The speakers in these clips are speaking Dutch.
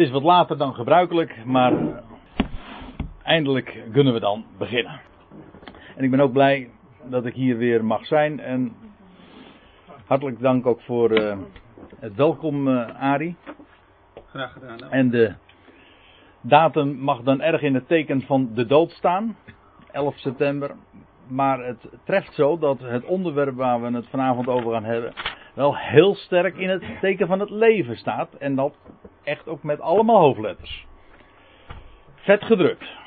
is wat later dan gebruikelijk, maar eindelijk kunnen we dan beginnen. En ik ben ook blij dat ik hier weer mag zijn. En hartelijk dank ook voor uh, het welkom, uh, Ari. Graag gedaan. En de datum mag dan erg in het teken van de dood staan. 11 september. Maar het treft zo dat het onderwerp waar we het vanavond over gaan hebben. Wel heel sterk in het teken van het leven staat. En dat echt ook met allemaal hoofdletters. Vet gedrukt.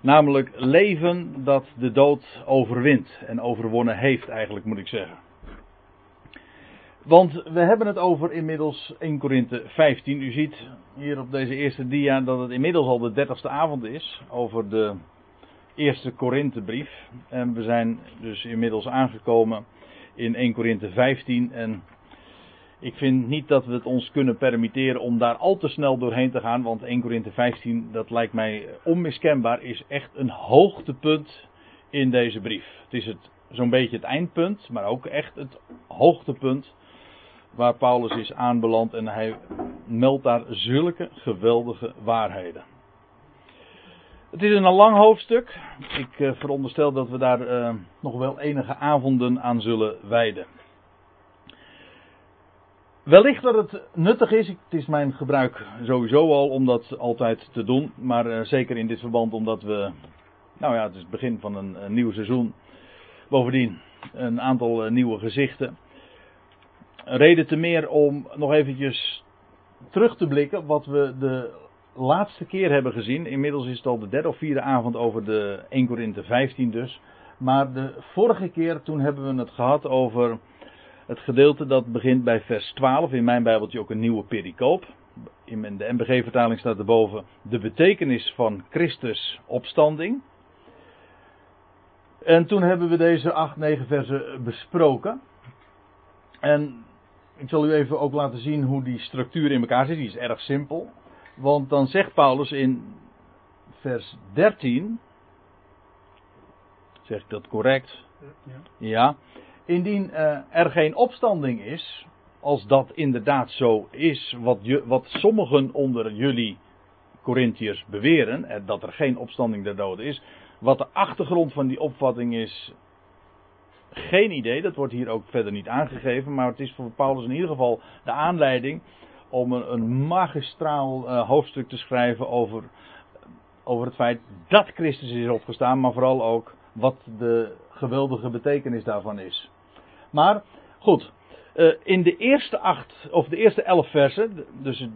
Namelijk leven dat de dood overwint. En overwonnen heeft, eigenlijk moet ik zeggen. Want we hebben het over inmiddels 1 Korinthe 15. U ziet hier op deze eerste dia dat het inmiddels al de dertigste avond is over de eerste Korinthebrief. En we zijn dus inmiddels aangekomen in 1 Korinthe 15. En ik vind niet dat we het ons kunnen permitteren om daar al te snel doorheen te gaan. Want 1 Korinthe 15, dat lijkt mij onmiskenbaar, is echt een hoogtepunt in deze brief. Het is het, zo'n beetje het eindpunt, maar ook echt het hoogtepunt waar Paulus is aanbeland. En hij meldt daar zulke geweldige waarheden. Het is een lang hoofdstuk. Ik uh, veronderstel dat we daar uh, nog wel enige avonden aan zullen wijden. Wellicht dat het nuttig is, het is mijn gebruik sowieso al om dat altijd te doen, maar uh, zeker in dit verband omdat we, nou ja, het is het begin van een, een nieuw seizoen. Bovendien een aantal nieuwe gezichten. Reden te meer om nog eventjes terug te blikken wat we de laatste keer hebben gezien. Inmiddels is het al de derde of vierde avond over de 1 Korinthe 15 dus. Maar de vorige keer toen hebben we het gehad over het gedeelte dat begint bij vers 12. In mijn Bijbeltje ook een nieuwe pericoop. In de MBG-vertaling staat erboven de betekenis van Christus opstanding. En toen hebben we deze 8, 9 versen besproken. En ik zal u even ook laten zien hoe die structuur in elkaar zit. Die is erg simpel. Want dan zegt Paulus in vers 13. Zeg ik dat correct? Ja. ja indien uh, er geen opstanding is, als dat inderdaad zo is, wat, je, wat sommigen onder jullie Corinthiërs beweren, dat er geen opstanding der doden is, wat de achtergrond van die opvatting is, geen idee, dat wordt hier ook verder niet aangegeven, maar het is voor Paulus in ieder geval de aanleiding om een, magistraal uh, hoofdstuk te schrijven over, over het feit dat Christus is opgestaan, maar vooral ook wat de geweldige betekenis daarvan is. Maar goed, uh, in de eerste acht, of de eerste elf versen, dus het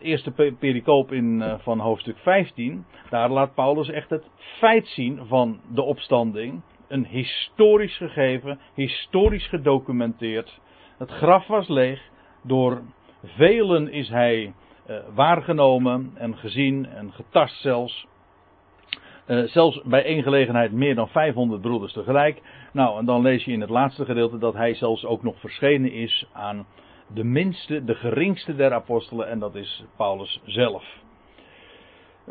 eerste pericoop in, uh, van hoofdstuk 15, daar laat Paulus echt het feit zien van de opstanding. Een historisch gegeven, historisch gedocumenteerd. Het graf was leeg, door velen is hij uh, waargenomen en gezien en getast zelfs. Uh, zelfs bij één gelegenheid meer dan 500 broeders tegelijk. Nou, en dan lees je in het laatste gedeelte dat hij zelfs ook nog verschenen is aan de minste, de geringste der apostelen, en dat is Paulus zelf.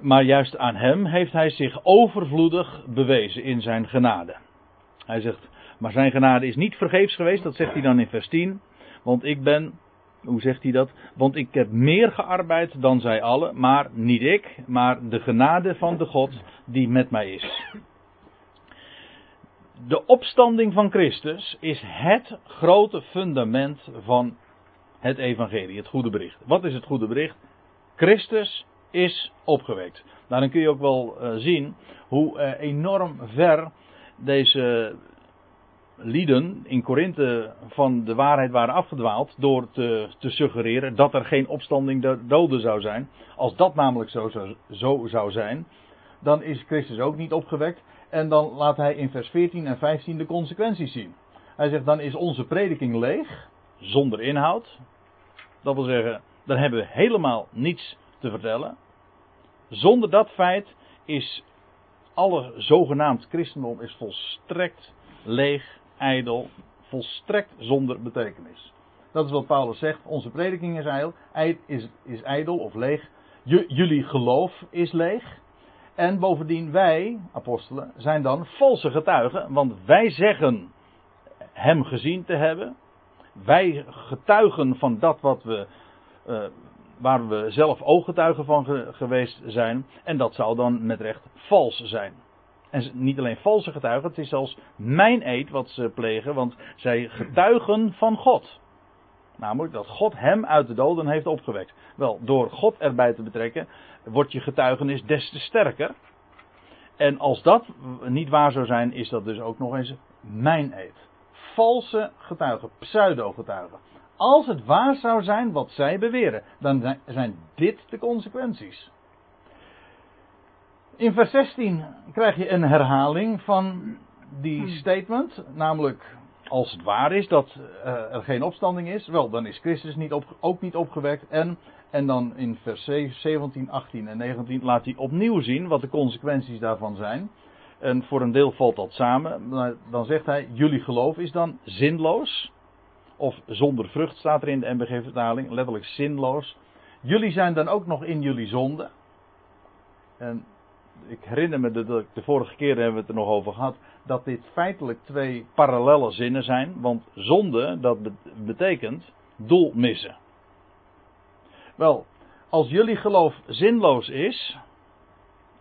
Maar juist aan hem heeft hij zich overvloedig bewezen in zijn genade. Hij zegt, maar zijn genade is niet vergeefs geweest, dat zegt hij dan in vers 10. Want ik ben, hoe zegt hij dat? Want ik heb meer gearbeid dan zij allen, maar niet ik, maar de genade van de God die met mij is. De opstanding van Christus is het grote fundament van het evangelie, het goede bericht. Wat is het goede bericht? Christus is opgewekt. Daarin kun je ook wel uh, zien hoe uh, enorm ver deze lieden in Korinthe van de waarheid waren afgedwaald door te, te, suggereren dat er geen opstanding der doden zou zijn. Als dat namelijk zo, zo, zo zou zijn, dan is Christus ook niet opgewekt. En dan laat hij in vers 14 en 15 de consequenties zien. Hij zegt dan is onze prediking leeg, zonder inhoud. Dat wil zeggen, dan hebben we helemaal niets te vertellen. Zonder dat feit is alle zogenaamd christendom is volstrekt leeg, ijdel, volstrekt zonder betekenis. Dat is wat Paulus zegt. Onze prediking is ijdel, is, is ijdel of leeg. jullie geloof is leeg. En bovendien wij, apostelen, zijn dan valse getuigen, want wij zeggen hem gezien te hebben. Wij getuigen van dat wat we uh, waar we zelf ooggetuigen van geweest zijn. En dat zou dan met recht vals zijn. En niet alleen valse getuigen, het is zelfs mijn eed wat ze plegen, want zij getuigen van God. Namelijk dat God hem uit de doden heeft opgewekt. Wel, door God erbij te betrekken, wordt je getuigenis des te sterker. En als dat niet waar zou zijn, is dat dus ook nog eens mijn eed. Valse getuigen, pseudo-getuigen. Als het waar zou zijn wat zij beweren, dan zijn dit de consequenties. In vers 16 krijg je een herhaling van die hmm. statement, namelijk als het waar is dat uh, er geen opstanding is, wel dan is Christus niet op, ook niet opgewekt. En, en dan in vers 17, 18 en 19 laat hij opnieuw zien wat de consequenties daarvan zijn. En voor een deel valt dat samen. Dan zegt hij, jullie geloof is dan zinloos. Of zonder vrucht staat er in de MBG-vertaling, letterlijk zinloos. Jullie zijn dan ook nog in jullie zonde. En ik herinner me dat de, de vorige keer hebben we het er nog over gehad, dat dit feitelijk twee parallelle zinnen zijn. Want zonde, dat betekent doel missen. Wel, als jullie geloof zinloos is,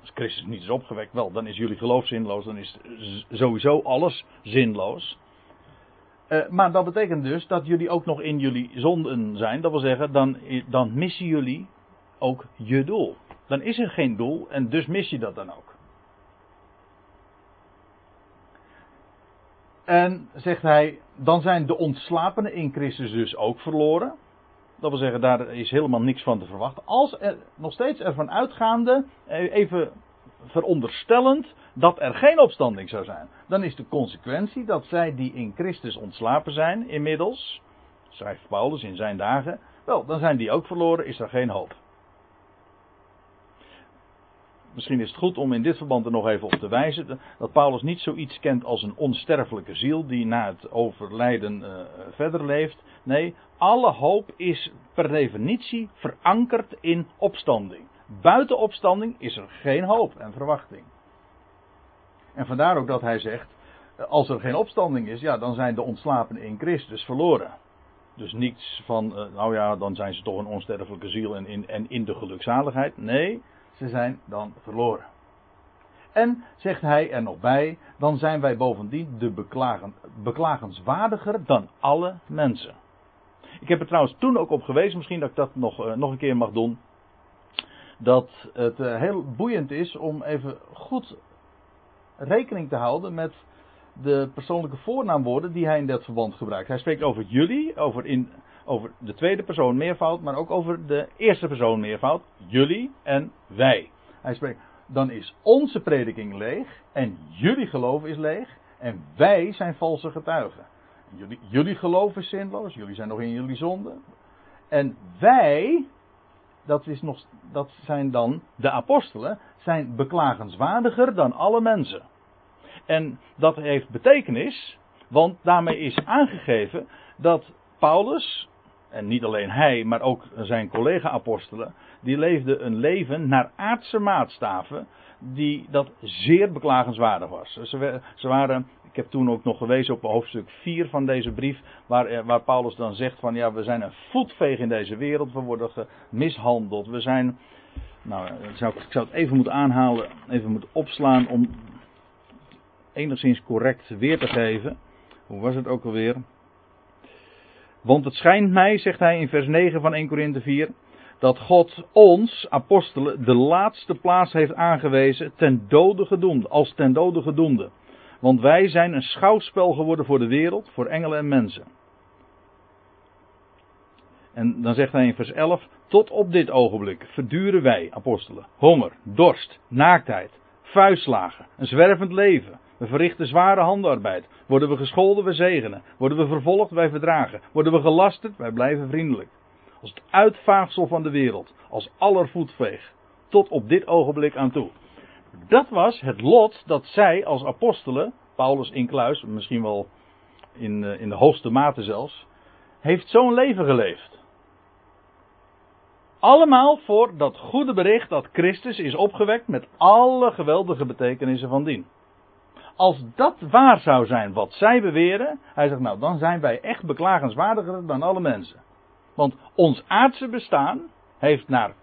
als Christus niet is opgewekt, wel, dan is jullie geloof zinloos, dan is sowieso alles zinloos. Uh, maar dat betekent dus dat jullie ook nog in jullie zonden zijn. Dat wil zeggen, dan, dan missen jullie ook je doel. Dan is er geen doel en dus mis je dat dan ook. En zegt hij, dan zijn de ontslapenen in Christus dus ook verloren. Dat wil zeggen, daar is helemaal niks van te verwachten. Als er nog steeds ervan uitgaande, eh, even veronderstellend, dat er geen opstanding zou zijn. Dan is de consequentie dat zij die in Christus ontslapen zijn, inmiddels, schrijft Paulus in zijn dagen, wel, dan zijn die ook verloren, is er geen hoop misschien is het goed om in dit verband er nog even op te wijzen dat Paulus niet zoiets kent als een onsterfelijke ziel die na het overlijden uh, verder leeft. Nee, alle hoop is per definitie verankerd in opstanding. Buiten opstanding is er geen hoop en verwachting. En vandaar ook dat hij zegt, eh, als er geen opstanding is, ja, dan zijn de ontslapen in Christus verloren. Dus niets van, uh, nou ja, dan zijn ze toch een onsterfelijke ziel en in, en in de gelukzaligheid. Nee, zijn dan verloren. En, zegt hij er nog bij, dan zijn wij bovendien de beklagen, beklagenswaardiger dan alle mensen. Ik heb er trouwens toen ook op gewezen, misschien dat ik dat nog, uh, nog een keer mag doen. Dat het uh, heel boeiend is om even goed rekening te houden met de persoonlijke voornaamwoorden die hij in dat verband gebruikt. Hij spreekt over jullie, over, in, over de tweede persoon meervoud, maar ook over de eerste persoon meervoud. Jullie en wij. Hij spreekt, dan is onze prediking leeg en jullie geloof is leeg en wij zijn valse getuigen. Jullie, jullie geloof is zinloos, jullie zijn nog in jullie zonde. En wij, dat, is nog, dat zijn dan de apostelen, zijn beklagenswaardiger dan alle mensen. En dat heeft betekenis, want daarmee is aangegeven dat Paulus, en niet alleen hij, maar ook zijn collega-apostelen, die leefden een leven naar aardse maatstaven, die dat zeer beklagenswaardig was. Ze, ze waren, ik heb toen ook nog gewezen op hoofdstuk 4 van deze brief, waar, eh, waar Paulus dan zegt van ja, we zijn een voetveeg in deze wereld, we worden mishandeld, we zijn, nou, zou, ik zou het even moeten aanhalen, even moeten opslaan om enigszins correct weer te geven. Hoe was het ook alweer? Want het schijnt mij, zegt hij in vers 9 van 1 Korinthe 4, dat God ons, apostelen, de laatste plaats heeft aangewezen ten dode gedoemde, als ten dode gedoemde. Want wij zijn een schouwspel geworden voor de wereld, voor engelen en mensen. En dan zegt hij in vers 11, tot op dit ogenblik verduren wij, apostelen, honger, dorst, naaktheid, vuistslagen, een zwervend leven, we verrichten zware handarbeid. Worden we gescholden, we zegenen. Worden we vervolgd, wij verdragen. Worden we gelasterd, wij blijven vriendelijk. Als het uitvaagsel van de wereld. Als allervoetveeg. Tot op dit ogenblik aan toe. Dat was het lot dat zij als apostelen, Paulus in kluis, misschien wel in, eh, in de hoogste mate zelfs, heeft zo'n leven geleefd. Allemaal voor dat goede bericht dat Christus is opgewekt met alle geweldige betekenissen van dien. Als dat waar zou zijn wat zij beweren, hij zegt nou, dan zijn wij echt beklagenswaardiger dan alle mensen. Want ons aardse bestaan heeft naar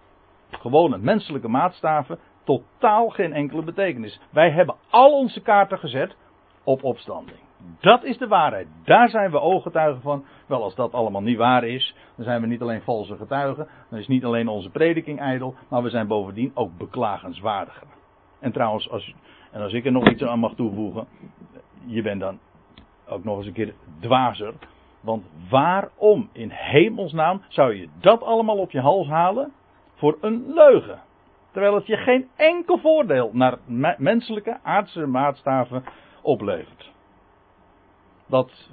gewone menselijke maatstaven totaal geen enkele betekenis. Wij hebben al onze kaarten gezet op opstanding. Dat is de waarheid. Daar zijn we ooggetuigen van. Wel, als dat allemaal niet waar is, dan zijn we niet alleen valse getuigen, dan is niet alleen onze prediking ijdel, maar we zijn bovendien ook beklagenswaardiger. En trouwens, als, en als ik er nog iets aan mag toevoegen, je bent dan ook nog eens een keer dwazer. Want waarom in hemelsnaam zou je dat allemaal op je hals halen voor een leugen? Terwijl het je geen enkel voordeel naar menselijke aardse maatstaven oplevert. Dat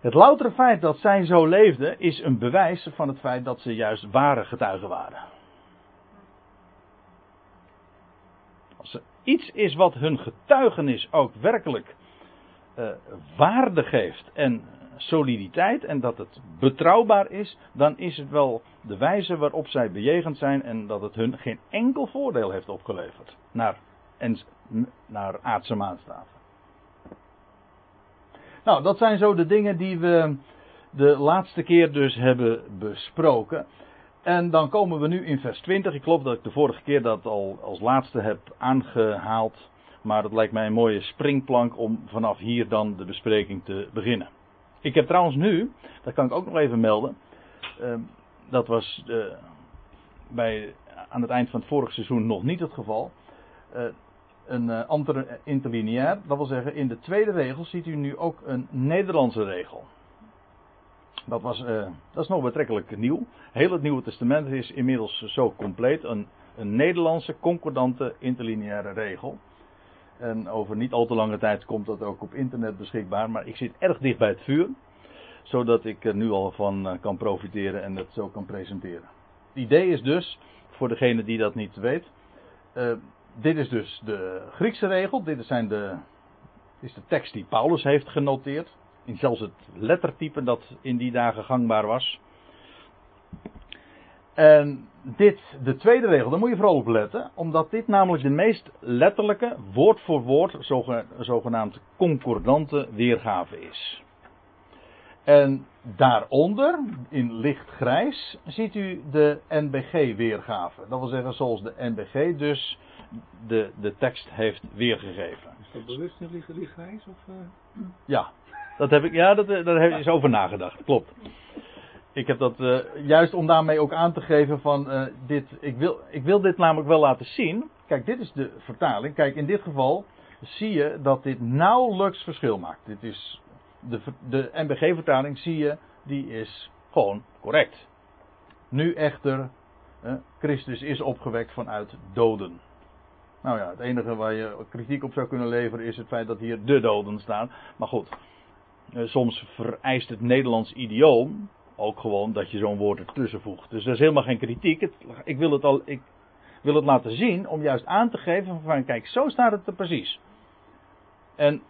het loutere feit dat zij zo leefden is een bewijs van het feit dat ze juist ware getuigen waren. Als er iets is wat hun getuigenis ook werkelijk uh, waarde geeft en soliditeit en dat het betrouwbaar is, dan is het wel de wijze waarop zij bejegend zijn en dat het hun geen enkel voordeel heeft opgeleverd naar, en, naar aardse maatstaven. Nou, dat zijn zo de dingen die we de laatste keer dus hebben besproken. En dan komen we nu in vers 20. Ik geloof dat ik de vorige keer dat al als laatste heb aangehaald. Maar het lijkt mij een mooie springplank om vanaf hier dan de bespreking te beginnen. Ik heb trouwens nu, dat kan ik ook nog even melden. Uh, dat was uh, bij, aan het eind van het vorige seizoen nog niet het geval. Uh, een uh, andere interlineair, dat wil zeggen in de tweede regel ziet u nu ook een Nederlandse regel. Dat, was, dat is nog betrekkelijk nieuw. Heel het Nieuwe Testament is inmiddels zo compleet. Een, een Nederlandse concordante interlineaire regel. En over niet al te lange tijd komt dat ook op internet beschikbaar. Maar ik zit erg dicht bij het vuur. Zodat ik er nu al van eh, kan profiteren en het zo kan presenteren. Het idee is dus, voor degene die dat niet weet. Uh, dit is dus de Griekse regel. Dit zijn de, is de tekst die Paulus heeft genoteerd. In zelfs het lettertype dat in die dagen gangbaar was. En dit, de tweede regel, daar moet je vooral op letten, omdat dit namelijk de meest letterlijke, woord voor woord, zogenaamd concordante weergave is. En daaronder, in lichtgrijs, ziet u de NBG-weergave. Dat wil zeggen, zoals de NBG dus de, de tekst heeft weergegeven. Is dat bewust in lichtgrijs? Of, uh... Ja, dat heb ik, ja, dat, daar heb je eens over nagedacht, klopt ik heb dat uh, juist om daarmee ook aan te geven van uh, dit. Ik wil, ik wil dit namelijk wel laten zien. Kijk, dit is de vertaling. Kijk, in dit geval zie je dat dit nauwelijks verschil maakt. Dit is de, de NBG-vertaling zie je, die is gewoon correct. Nu echter, Christus is opgewekt vanuit doden. Nou ja, het enige waar je kritiek op zou kunnen leveren is het feit dat hier de doden staan. Maar goed, soms vereist het Nederlands idioom ook gewoon dat je zo'n woord ertussen voegt. Dus dat is helemaal geen kritiek. Ik, wil het al, ik wil het laten zien om juist aan te geven van kijk, zo staat het er precies. En,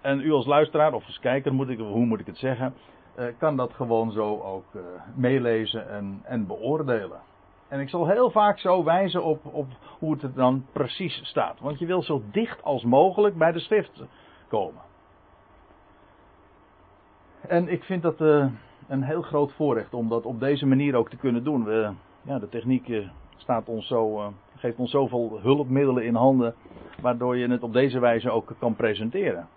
en u als luisteraar of als kijker, moet ik, hoe moet ik het zeggen, uh, kan dat gewoon zo ook uh, meelezen en, en beoordelen. En ik zal heel vaak zo wijzen op, op hoe het er dan precies staat. Want je wil zo dicht als mogelijk bij de schrift komen. En ik vind dat. Uh, een heel groot voorrecht om dat op deze manier ook te kunnen doen. We, ja, de techniek eh, staat ons zo, uh, geeft ons zoveel hulpmiddelen in handen, waardoor je het op deze wijze ook kan presenteren.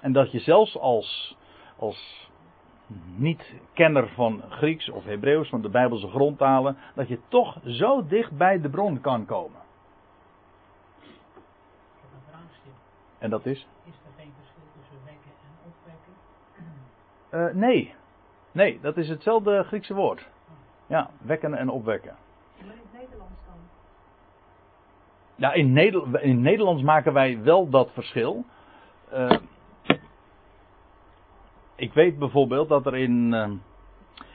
En dat je zelfs als, als niet-kenner van Grieks of Hebreeuws, van de Bijbelse grondtalen, dat je toch zo dicht bij de bron kan komen. En dat is? Uh, nee. Nee, dat is hetzelfde Griekse woord. Ja, wekken en opwekken. Maar in het Nederlands dan? Ja, in, Neder in Nederlands maken wij wel dat verschil. Uh, ik weet bijvoorbeeld dat er in uh,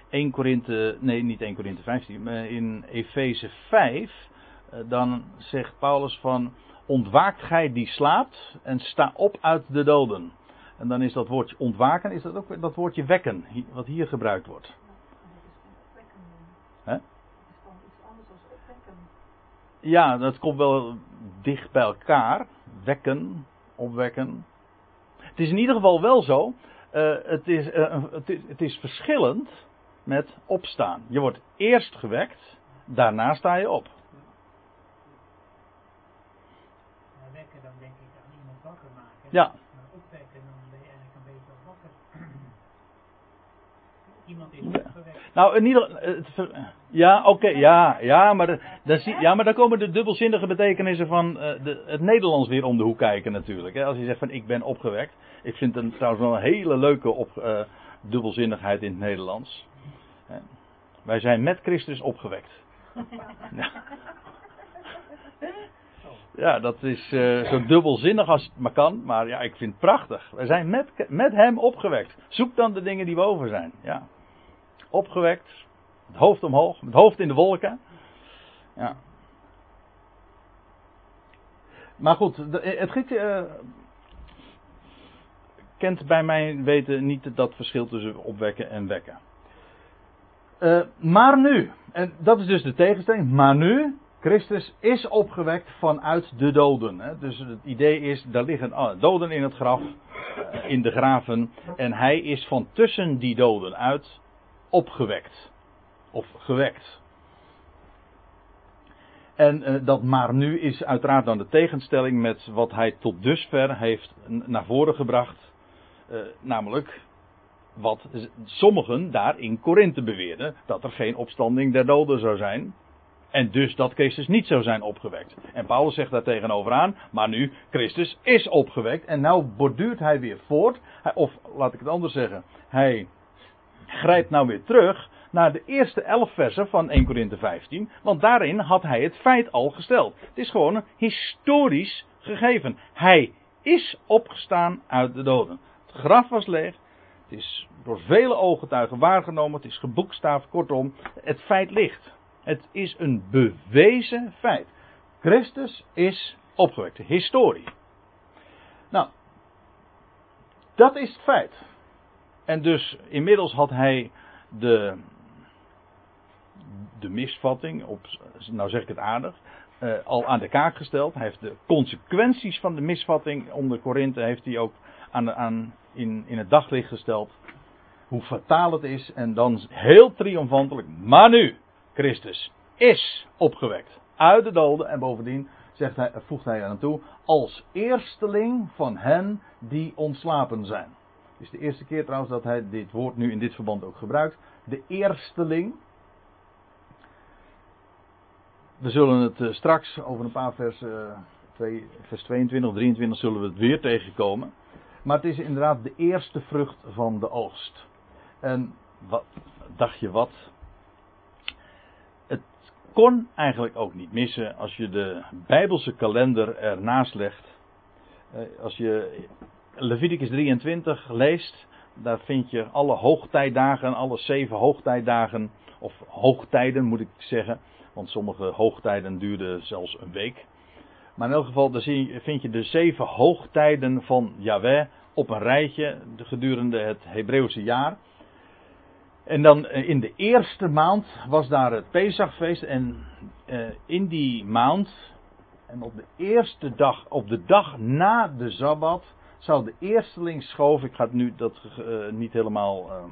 1 Korinthe, nee niet 1 Korinthe 15, maar in Efeze 5, uh, dan zegt Paulus van, ontwaakt gij die slaapt en sta op uit de doden. En dan is dat woordje ontwaken, is dat ook dat woordje wekken, wat hier gebruikt wordt. Hè? Ja, dat komt wel dicht bij elkaar. Wekken, opwekken. Het is in ieder geval wel zo. Uh, het, is, uh, het, is, het is verschillend. met opstaan. Je wordt eerst gewekt, daarna sta je op. Wekken, dan denk ik aan iemand wakker maken. Ja. Maar opwekken, dan ben je eigenlijk een beetje al wakker. Iemand is opgewekt. Nou, in ieder ver- Ja, oké, ja, ja, maar, dan zie, ja, maar dan komen de dubbelzinnige betekenissen van eh, de, het Nederlands weer om de hoek kijken natuurlijk. Hè. Als je zegt van ik ben opgewekt. Ik vind het trouwens wel een hele leuke op, eh, dubbelzinnigheid in het Nederlands. Hè. Wij zijn met Christus opgewekt. Ja, ja dat is eh, zo dubbelzinnig als het maar kan. Maar ja, ik vind het prachtig. Wij zijn met, met hem opgewekt. Zoek dan de dingen die boven zijn. Ja. Opgewekt. Het hoofd omhoog. Het hoofd in de wolken. Ja. Maar goed, de- het Griekse eh, kent bij mijn weten niet dat verschil tussen opwekken en wekken. Eh, maar nu, en dat is dus de tegenstelling, maar nu, Christus is opgewekt vanuit de doden. Dus het idee is, daar liggen doden in het graf, eh, in de graven, en hij is van tussen die doden uit opgewekt. Of gewekt. En eh, dat maar nu is uiteraard dan de tegenstelling met wat hij tot dusver heeft naar voren gebracht. Eh, namelijk wat sommigen daar in Korinthe beweerden. Dat er geen opstanding der doden zou zijn. En dus dat Christus niet zou zijn opgewekt. En Paulus zegt daar tegenover aan. Maar nu, Christus is opgewekt. En nou borduurt hij weer voort. Of laat ik het anders zeggen. Hij grijpt nou weer terug naar de eerste elf versen van 1 Korinthe 15. Want daarin had hij het feit al gesteld. Het is gewoon een historisch gegeven. Hij is opgestaan uit de doden. Het graf was leeg. Het is door vele ooggetuigen waargenomen. Het is geboekstaafd. Kortom, het feit ligt. Het is een bewezen feit. Christus is opgewekt. Historie. Nou, dat is het feit. En dus inmiddels had hij de, de misvatting, op, nou zeg ik het aardig, eh, al aan de kaak gesteld. Hij heeft de consequenties van de misvatting onder Korinthe heeft hij ook aan, aan, in, in het daglicht gesteld. Hoe fataal het is. En dan heel triomfantelijk. Maar nu, Christus is opgewekt uit de doden. En bovendien zegt hij, voegt hij aan toe. Als eersteling van hen die ontslapen zijn. Is de eerste keer trouwens dat hij dit woord nu in dit verband ook gebruikt. De eersteling. We zullen het eh, straks over een paar vers, eh, vers 22, 23 zullen we het weer tegenkomen. Maar het is inderdaad de eerste vrucht van de oogst. En wat, dacht je wat? Het kon eigenlijk ook niet missen als je de Bijbelse kalender ernaast legt. Eh, Als je Leviticus 23 leest, daar vind je alle hoogtijdagen, alle zeven hoogtijdagen, of hoogtijden moet ik zeggen, want sommige hoogtijden duurden zelfs een week. Maar in elk geval, daar vind je de zeven hoogtijden van Yahweh op een rijtje gedurende het Hebreeuwse jaar. En dan eh, in de eerste maand was daar het Pesachfeest. En eh, in die maand, en op de eerste dag, op de dag na de Sabbat, zou de eersteling schoof. Ik ga het nu dat eh, niet helemaal eh,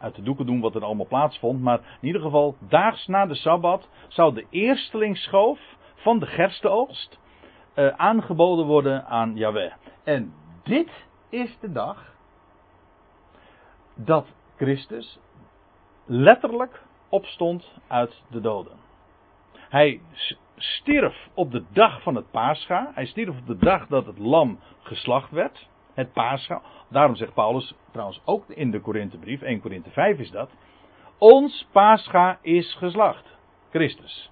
uit de doeken doen wat er allemaal plaatsvond. Maar in ieder geval, daags na de Sabbat zou de eersteling schoof van de gerstenoogst eh, aangeboden worden aan Yahweh. En dit is de dag dat Christus letterlijk opstond uit de doden. Hij stierf op de dag van het Pascha. Hij stierf op de dag dat het lam geslacht werd. Het Pascha. Daarom zegt Paulus trouwens ook in de Korinthebrief, 1 Korinthe 5 is dat. Ons Pascha is geslacht. Christus.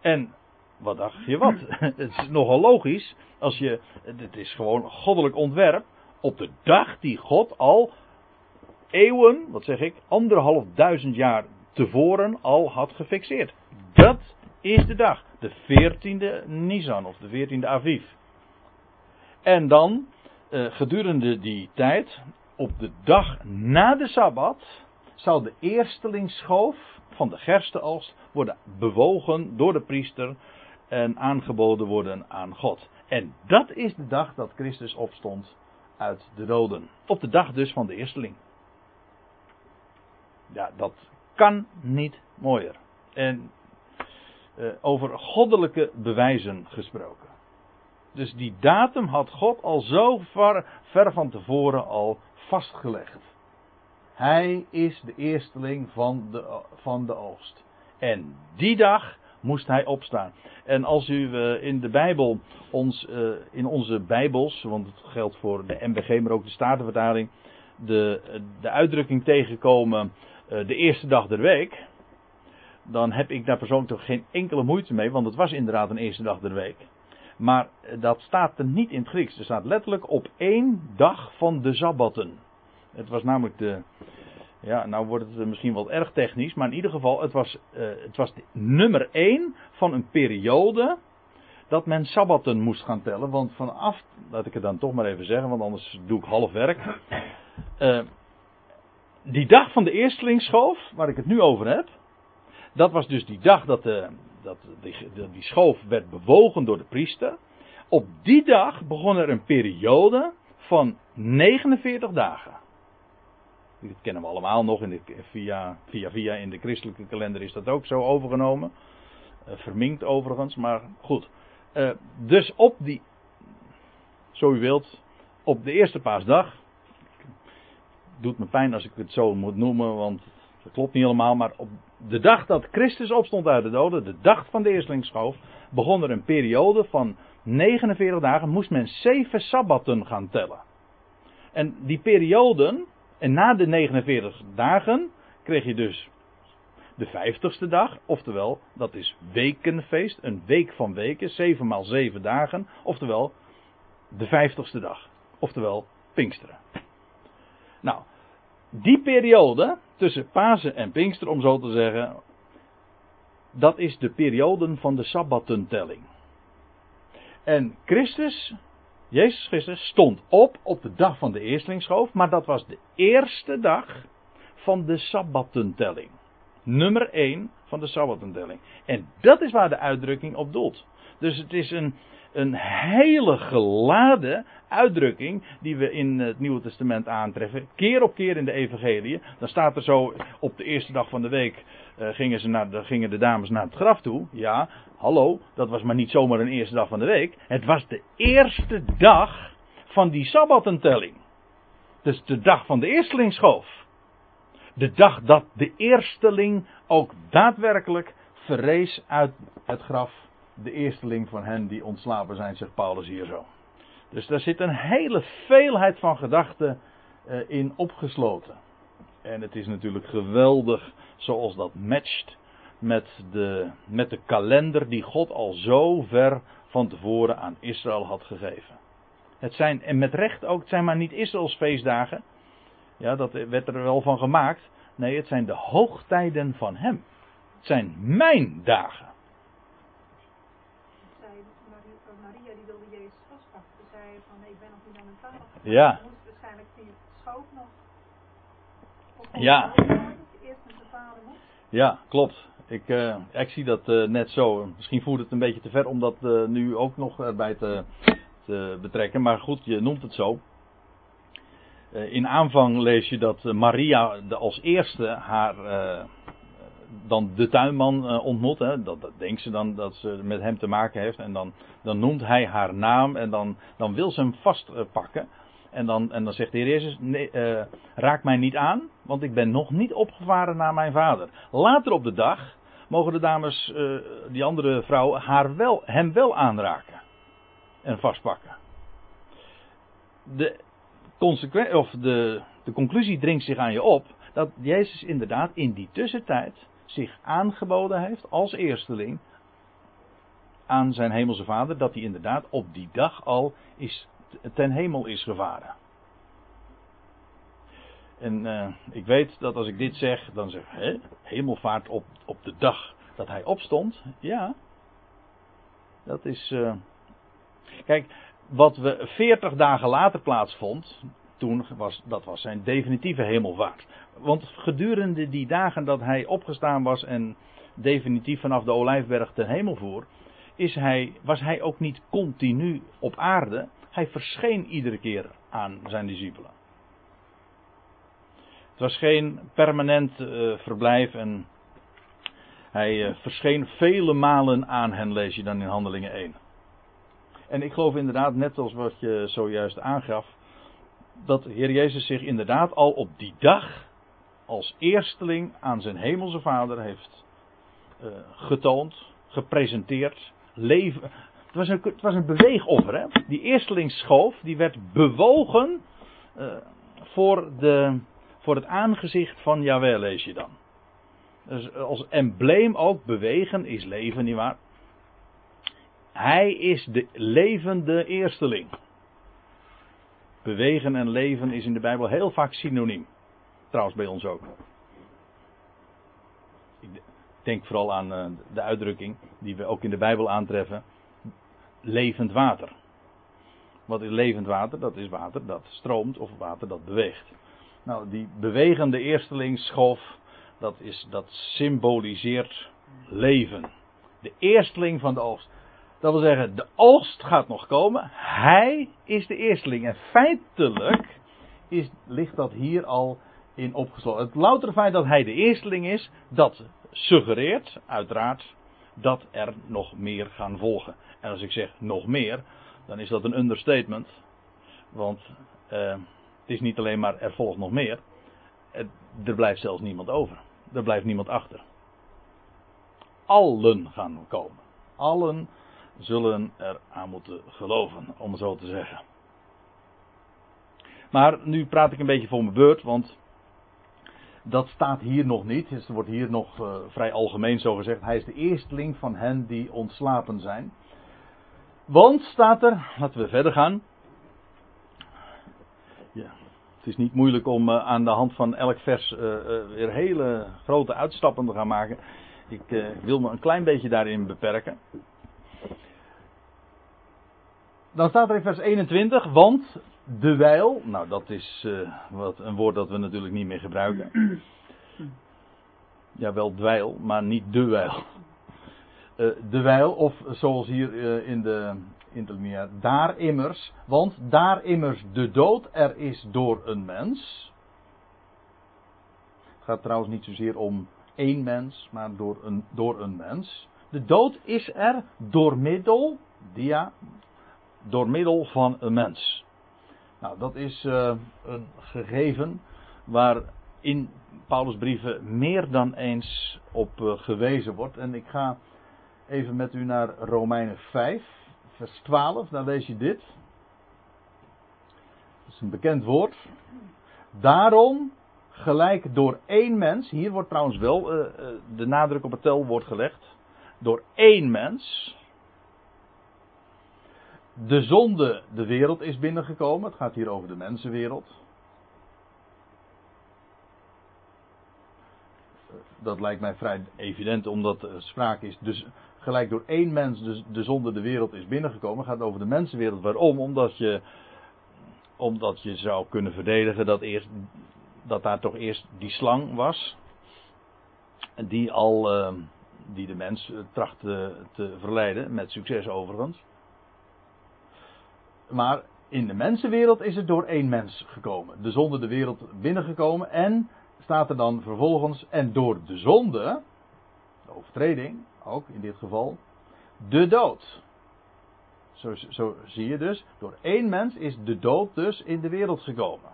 En wat dacht je wat? Het is nogal logisch. Als je, het is gewoon goddelijk ontwerp. Op de dag die God al eeuwen, wat zeg ik, anderhalf duizend jaar tevoren al had gefixeerd. Dat is de dag. De 14e Nisan of de 14e Aviv. En dan, eh, gedurende die tijd, op de dag na de Sabbat, zal de eerstelingsschoof van de gerstenoogst worden bewogen door de priester en aangeboden worden aan God. En dat is de dag dat Christus opstond uit de doden. Op de dag dus van de eersteling. Ja, dat kan niet mooier. En uh, over goddelijke bewijzen gesproken. Dus die datum had God al zo ver, van tevoren al vastgelegd. Hij is de eersteling van de, van de oogst. En die dag moest hij opstaan. En als u uh, in de Bijbel, ons, uh, in onze Bijbels, want het geldt voor de MBG, maar ook de Statenvertaling, de, de uitdrukking tegenkomen uh, de eerste dag der week, dan heb ik daar persoonlijk toch geen enkele moeite mee, want het was inderdaad een eerste dag der week. Maar dat staat er niet in het Grieks. Er staat letterlijk op één dag van de Sabbatten. Het was namelijk de. Ja, nou wordt het misschien wel erg technisch, maar in ieder geval, het was, uh, het was nummer één van een periode dat men Sabbatten moest gaan tellen. Want vanaf, laat ik het dan toch maar even zeggen, want anders doe ik half werk. Uh, die dag van de eerstelingsschoof, waar ik het nu over heb, dat was dus die dag dat, de, dat die, die schoof werd bewogen door de priester. Op die dag begon er een periode van 49 dagen. Dat kennen we allemaal nog in de, via, via via in de christelijke kalender is dat ook zo overgenomen. Uh, verminkt overigens, maar goed. Uh, dus op die, zo u wilt, op de eerste paasdag. Doet me pijn als ik het zo moet noemen, want dat klopt niet helemaal. Maar op de dag dat Christus opstond uit de doden, de dag van de eerstlingsschoof, begon er een periode van 49 dagen. Moest men zeven sabbatten gaan tellen. En die perioden, en na de 49 dagen kreeg je dus de vijftigste dag, oftewel dat is wekenfeest, een week van weken, 7 maal 7 dagen, oftewel de vijftigste dag, oftewel Pinksteren. Nou, die periode tussen Pasen en Pinkster, om zo te zeggen, dat is de periode van de Sabbatentelling. En Christus Jezus Christus stond op op de dag van de eerstlingsschoof, maar dat was de eerste dag van de Sabbatentelling. Nummer 1 van de Sabbatentelling. En dat is waar de uitdrukking op doelt. Dus het is een, een hele geladen uitdrukking die we in het Nieuwe Testament aantreffen. Keer op keer in de Evangelie. Dan staat er zo op de eerste dag van de week uh, gingen, ze naar de, gingen de dames naar het graf toe. Ja, hallo, dat was maar niet zomaar een eerste dag van de week. Het was de eerste dag van die Sabbatentelling. Dus de dag van de eerstelingsschoof. De dag dat de eersteling ook daadwerkelijk verrees uit het graf. De eersteling van hen die ontslapen zijn, zegt Paulus hier zo. Dus daar zit een hele veelheid van gedachten uh, in opgesloten. En het is natuurlijk geweldig zoals dat matcht met de, met de kalender die God al zo ver van tevoren aan Israël had gegeven. Het zijn, en met recht ook, het zijn maar niet Israëls feestdagen. Ja, dat werd er wel van gemaakt. Nee, het zijn de hoogtijden van Hem. Het zijn mijn dagen. Maria die wilde Jezus vastpakken. Ze zei van nee, ik ben nog niet aan mijn vader. Ja. Moest waarschijnlijk via het schoof nog. Ja. Eerst met zijn vader moest. Ja, klopt. Ik, uh, ik zie dat uh, net zo. Misschien voert het een beetje te ver om dat uh, nu ook nog erbij te, te, betrekken. Maar goed, je noemt het zo. in aanvang lees je dat Maria de als eerste haar dan de tuinman ontmoet. Hè. Dat, dat denkt ze dan dat ze met hem te maken heeft. En dan, dan noemt hij haar naam en dan, dan wil ze hem vastpakken. En dan, en dan zegt de Heer Jezus, nee, uh, raak mij niet aan, want ik ben nog niet opgevaren naar mijn vader. Later op de dag mogen de dames, uh, die andere vrouwen, haar wel, hem wel aanraken. En vastpakken. De, of de, de conclusie dringt zich aan je op, dat Jezus inderdaad in die tussentijd zich aangeboden heeft als eersteling aan zijn hemelse vader, dat hij inderdaad op die dag al is ten hemel is gevaren. En uh, ik weet dat als ik dit zeg, dan zeg hè, hemelvaart op, op de dag dat hij opstond. Ja, dat is. Uh... Kijk, wat we 40 dagen later plaatsvond, toen was dat was zijn definitieve hemelvaart. Want gedurende die dagen dat hij opgestaan was en definitief vanaf de Olijfberg ten hemel voer, is hij, was hij ook niet continu op aarde, hij verscheen iedere keer aan zijn discipelen. Het was geen permanent eh, verblijf en hij eh, verscheen vele malen aan hen, lees je dan in Handelingen 1. En ik geloof inderdaad, net als wat je zojuist aangaf, dat de Heer Jezus zich inderdaad al op die dag als eersteling aan zijn hemelse vader heeft uh, getoond, gepresenteerd, leven. Het was een, het was een beweegoffer, hè? Die eersteling schoof, die werd bewogen uh, voor, de, voor het aangezicht van Yahweh, lees je dan. Dus als embleem ook bewegen is leven, nietwaar? Hij is de levende eersteling. Bewegen en leven is in de Bijbel heel vaak synoniem. Trouwens bij ons ook. Ik denk vooral aan eh, de uitdrukking die we ook in de Bijbel aantreffen. Levend water. Wat is levend water? Dat is water dat stroomt of water dat beweegt. Nou, die bewegende eersteling schoof, dat, is, dat symboliseert leven. De eersteling van de oogst. Dat wil zeggen, de oogst gaat nog komen. Hij is de eersteling. En feitelijk is, ligt dat hier al in opgesloten. Het loutere feit dat hij de eersteling is, dat suggereert uiteraard dat er nog meer gaan volgen. En als ik zeg nog meer, dan is dat een understatement. Want uh, het is niet alleen maar er volgt nog meer. er blijft zelfs niemand over. Er blijft niemand achter. Allen gaan komen. Allen zullen er aan moeten geloven, om zo te zeggen. Maar nu praat ik een beetje voor mijn beurt, want dat staat hier nog niet. Het wordt hier nog uh, vrij algemeen zo gezegd. Hij is de eersteling van hen die ontslapen zijn. Want staat er, laten we verder gaan. Ja, het is niet moeilijk om uh, aan de hand van elk vers uh, weer hele grote uitstappen te gaan maken. Ik wil me een klein beetje daarin beperken. Dan staat er in vers 21, want de wijl, nou dat is uh, wat, een woord dat we natuurlijk niet meer gebruiken. Ja, wel dweil, maar niet de wijl. Uh, de wijl, of zoals hier uh, in de interlineair, daar immers, want daar immers de dood er is door een mens. Het gaat trouwens niet zozeer om één mens, maar door een, door een mens. De dood is er door middel, dia, door middel van een mens. Nou, dat is uh, een gegeven waar in Paulus' brieven meer dan eens op uh, gewezen wordt. En ik ga even met u naar Romeinen 5, vers 12. Daar lees je dit. Dat is een bekend woord. Daarom, gelijk door één mens. Hier wordt trouwens wel uh, de nadruk op het telwoord gelegd. Door één mens de zonde de wereld is binnengekomen. Het gaat hier over de mensenwereld. Dat lijkt mij vrij evident, omdat er sprake is. Dus gelijk door één mens de, de zonde de wereld is binnengekomen. Het gaat over de mensenwereld. Waarom? Omdat je, omdat je zou kunnen verdedigen dat, eerst, dat daar toch eerst die slang was. Die al. Uh, die de mens trachtte te verleiden, met succes overigens. Maar in de mensenwereld is het door één mens gekomen. De zonde de wereld binnengekomen en staat er dan vervolgens en door de zonde, de overtreding ook in dit geval, de dood. Zo, zo zie je dus, door één mens is de dood dus in de wereld gekomen.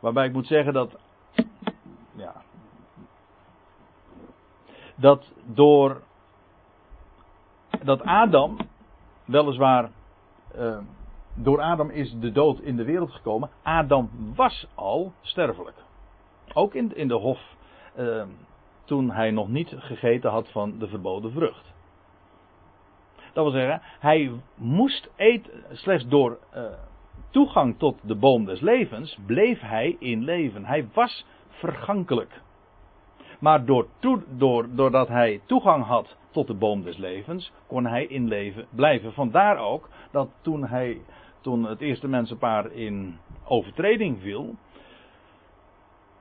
Waarbij ik moet zeggen dat, ja, dat door dat Adam weliswaar uh, door Adam is de dood in de wereld gekomen. Adam was al sterfelijk. Ook in, in de hof uh, toen hij nog niet gegeten had van de verboden vrucht. Dat wil zeggen, hij moest eten, slechts door uh, toegang tot de boom des levens bleef hij in leven. Hij was vergankelijk. Maar door, door, doordat hij toegang had tot de boom des levens, kon hij in leven blijven. Vandaar ook dat toen, hij, toen het eerste mensenpaar in overtreding viel,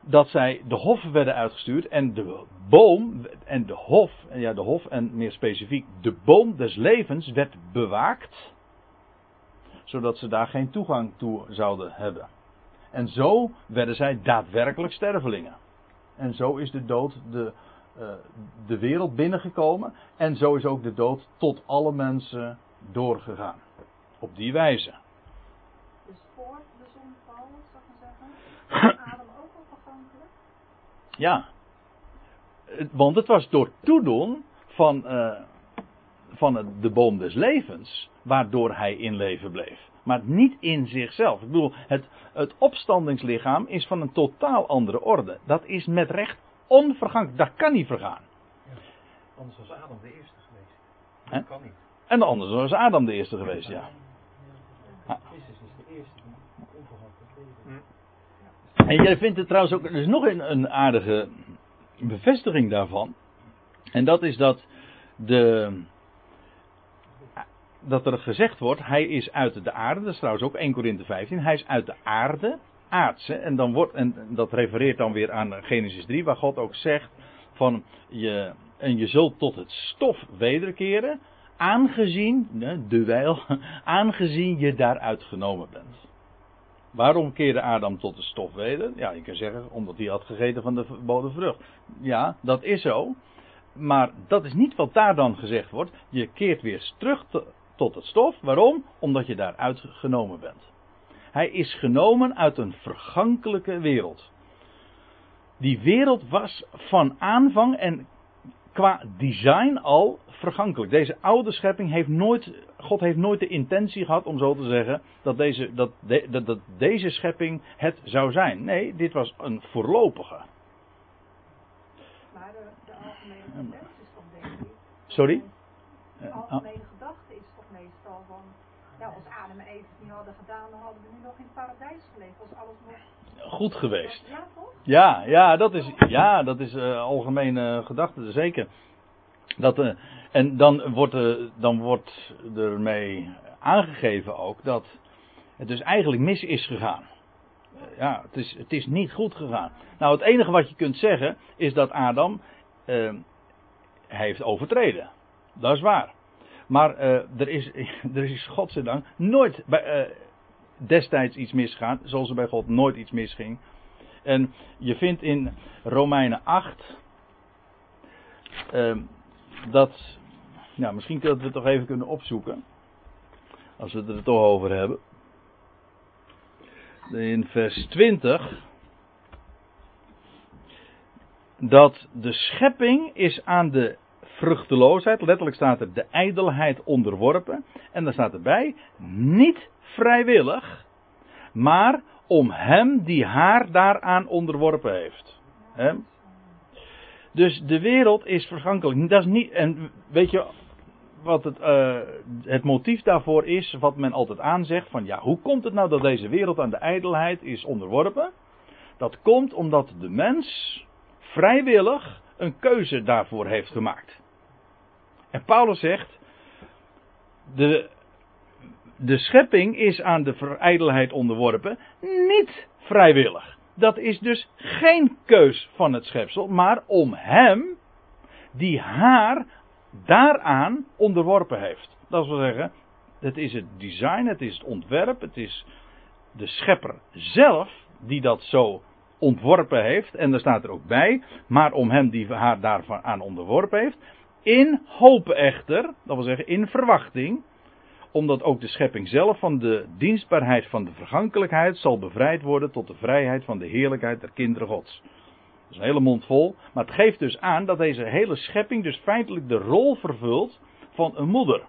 dat zij de hof werden uitgestuurd en de boom en de hof, ja de hof en meer specifiek de boom des levens werd bewaakt, zodat ze daar geen toegang toe zouden hebben. En zo werden zij daadwerkelijk stervelingen. En zo is de dood de, uh, de wereld binnengekomen. En zo is ook de dood tot alle mensen doorgegaan. Op die wijze. Dus voor de zonval, zou ik maar zeggen, Adam ook al vergankelijk? Ja. Want het was door toedoen van, uh, van het, de boom des levens, waardoor hij in leven bleef. Maar niet in zichzelf. Ik bedoel, het, het opstandingslichaam is van een totaal andere orde. Dat is met recht onvergankelijk. Dat kan niet vergaan. Ja, anders was Adam de eerste geweest. Dat kan niet. En anders was Adam de eerste geweest, ja. Christus is de eerste leeft. En jij vindt het trouwens ook, er is nog een, een aardige bevestiging daarvan. En dat is dat de, dat er gezegd wordt, hij is uit de aarde, dat is trouwens ook 1 Korinthe 15, hij is uit de aarde, aardse, en, dan wordt, en dat refereert dan weer aan Genesis 3, waar God ook zegt van, je, en je zult tot het stof wederkeren, aangezien, de wijl, aangezien je daaruit genomen bent. Waarom keerde Adam tot de stof weder? Ja, je kan zeggen, omdat hij had gegeten van de verboden vrucht. Ja, dat is zo. Maar dat is niet wat daar dan gezegd wordt. Je keert weer terug tot het stof. Waarom? Omdat je daaruit genomen bent. Hij is genomen uit een vergankelijke wereld. Die wereld was van aanvang en qua design al vergankelijk. Deze oude schepping heeft nooit, God heeft nooit de intentie gehad, om zo te zeggen, dat deze, dat, dat, dat deze schepping het zou zijn. Nee, dit was een voorlopige. Maar de, de algemene denk ik. Sorry? De algemene gedachte is toch meestal van. Ja, als Adam en Eva het niet hadden gedaan, dan hadden we nu nog in het paradijs. Was alles nog. Goed geweest. Ja, toch? Ja, ja, dat is, ja, dat is uh, algemene gedachte, zeker. Dat, uh, en dan wordt, er, dan wordt ermee aangegeven ook dat het dus eigenlijk mis is gegaan. Ja, het is, het is niet goed gegaan. Nou, het enige wat je kunt zeggen is dat Adam heeft overtreden. Dat is waar. Maar er, is, er is godzijdank nooit bij, destijds iets misgegaan, zoals er bij God nooit iets misging. En je vindt in Romeinen 8 uh, dat nou, misschien dat we het toch even kunnen opzoeken. Als we het er toch over hebben. In vers 20. Dat de schepping is aan de vruchteloosheid, letterlijk staat er de ijdelheid onderworpen. En dan staat erbij, niet vrijwillig, maar om hem die haar daaraan onderworpen heeft. He? Dus de wereld is vergankelijk. Dat is niet, en weet je, wat het, uh, het motief daarvoor is, wat men altijd aanzegt, van ja, hoe komt het nou dat deze wereld aan de ijdelheid is onderworpen? Dat komt omdat de mens vrijwillig een keuze daarvoor heeft gemaakt. En Paulus zegt, de, de schepping is aan de verijdelheid onderworpen, niet vrijwillig. Dat is dus geen keus van het schepsel, maar om hem, die haar daaraan onderworpen heeft. Dat wil zeggen, het is het design, het is het ontwerp, het is de schepper zelf die dat zo ontworpen heeft. En daar staat er ook bij, maar om hem die haar daarvan aan onderworpen heeft. In hoop echter, dat wil zeggen in verwachting, omdat ook de schepping zelf van de dienstbaarheid van de vergankelijkheid zal bevrijd worden tot de vrijheid van de heerlijkheid der kinderen Gods. Dat is een hele mond vol. Maar het geeft dus aan dat deze hele schepping dus feitelijk de rol vervult van een moeder.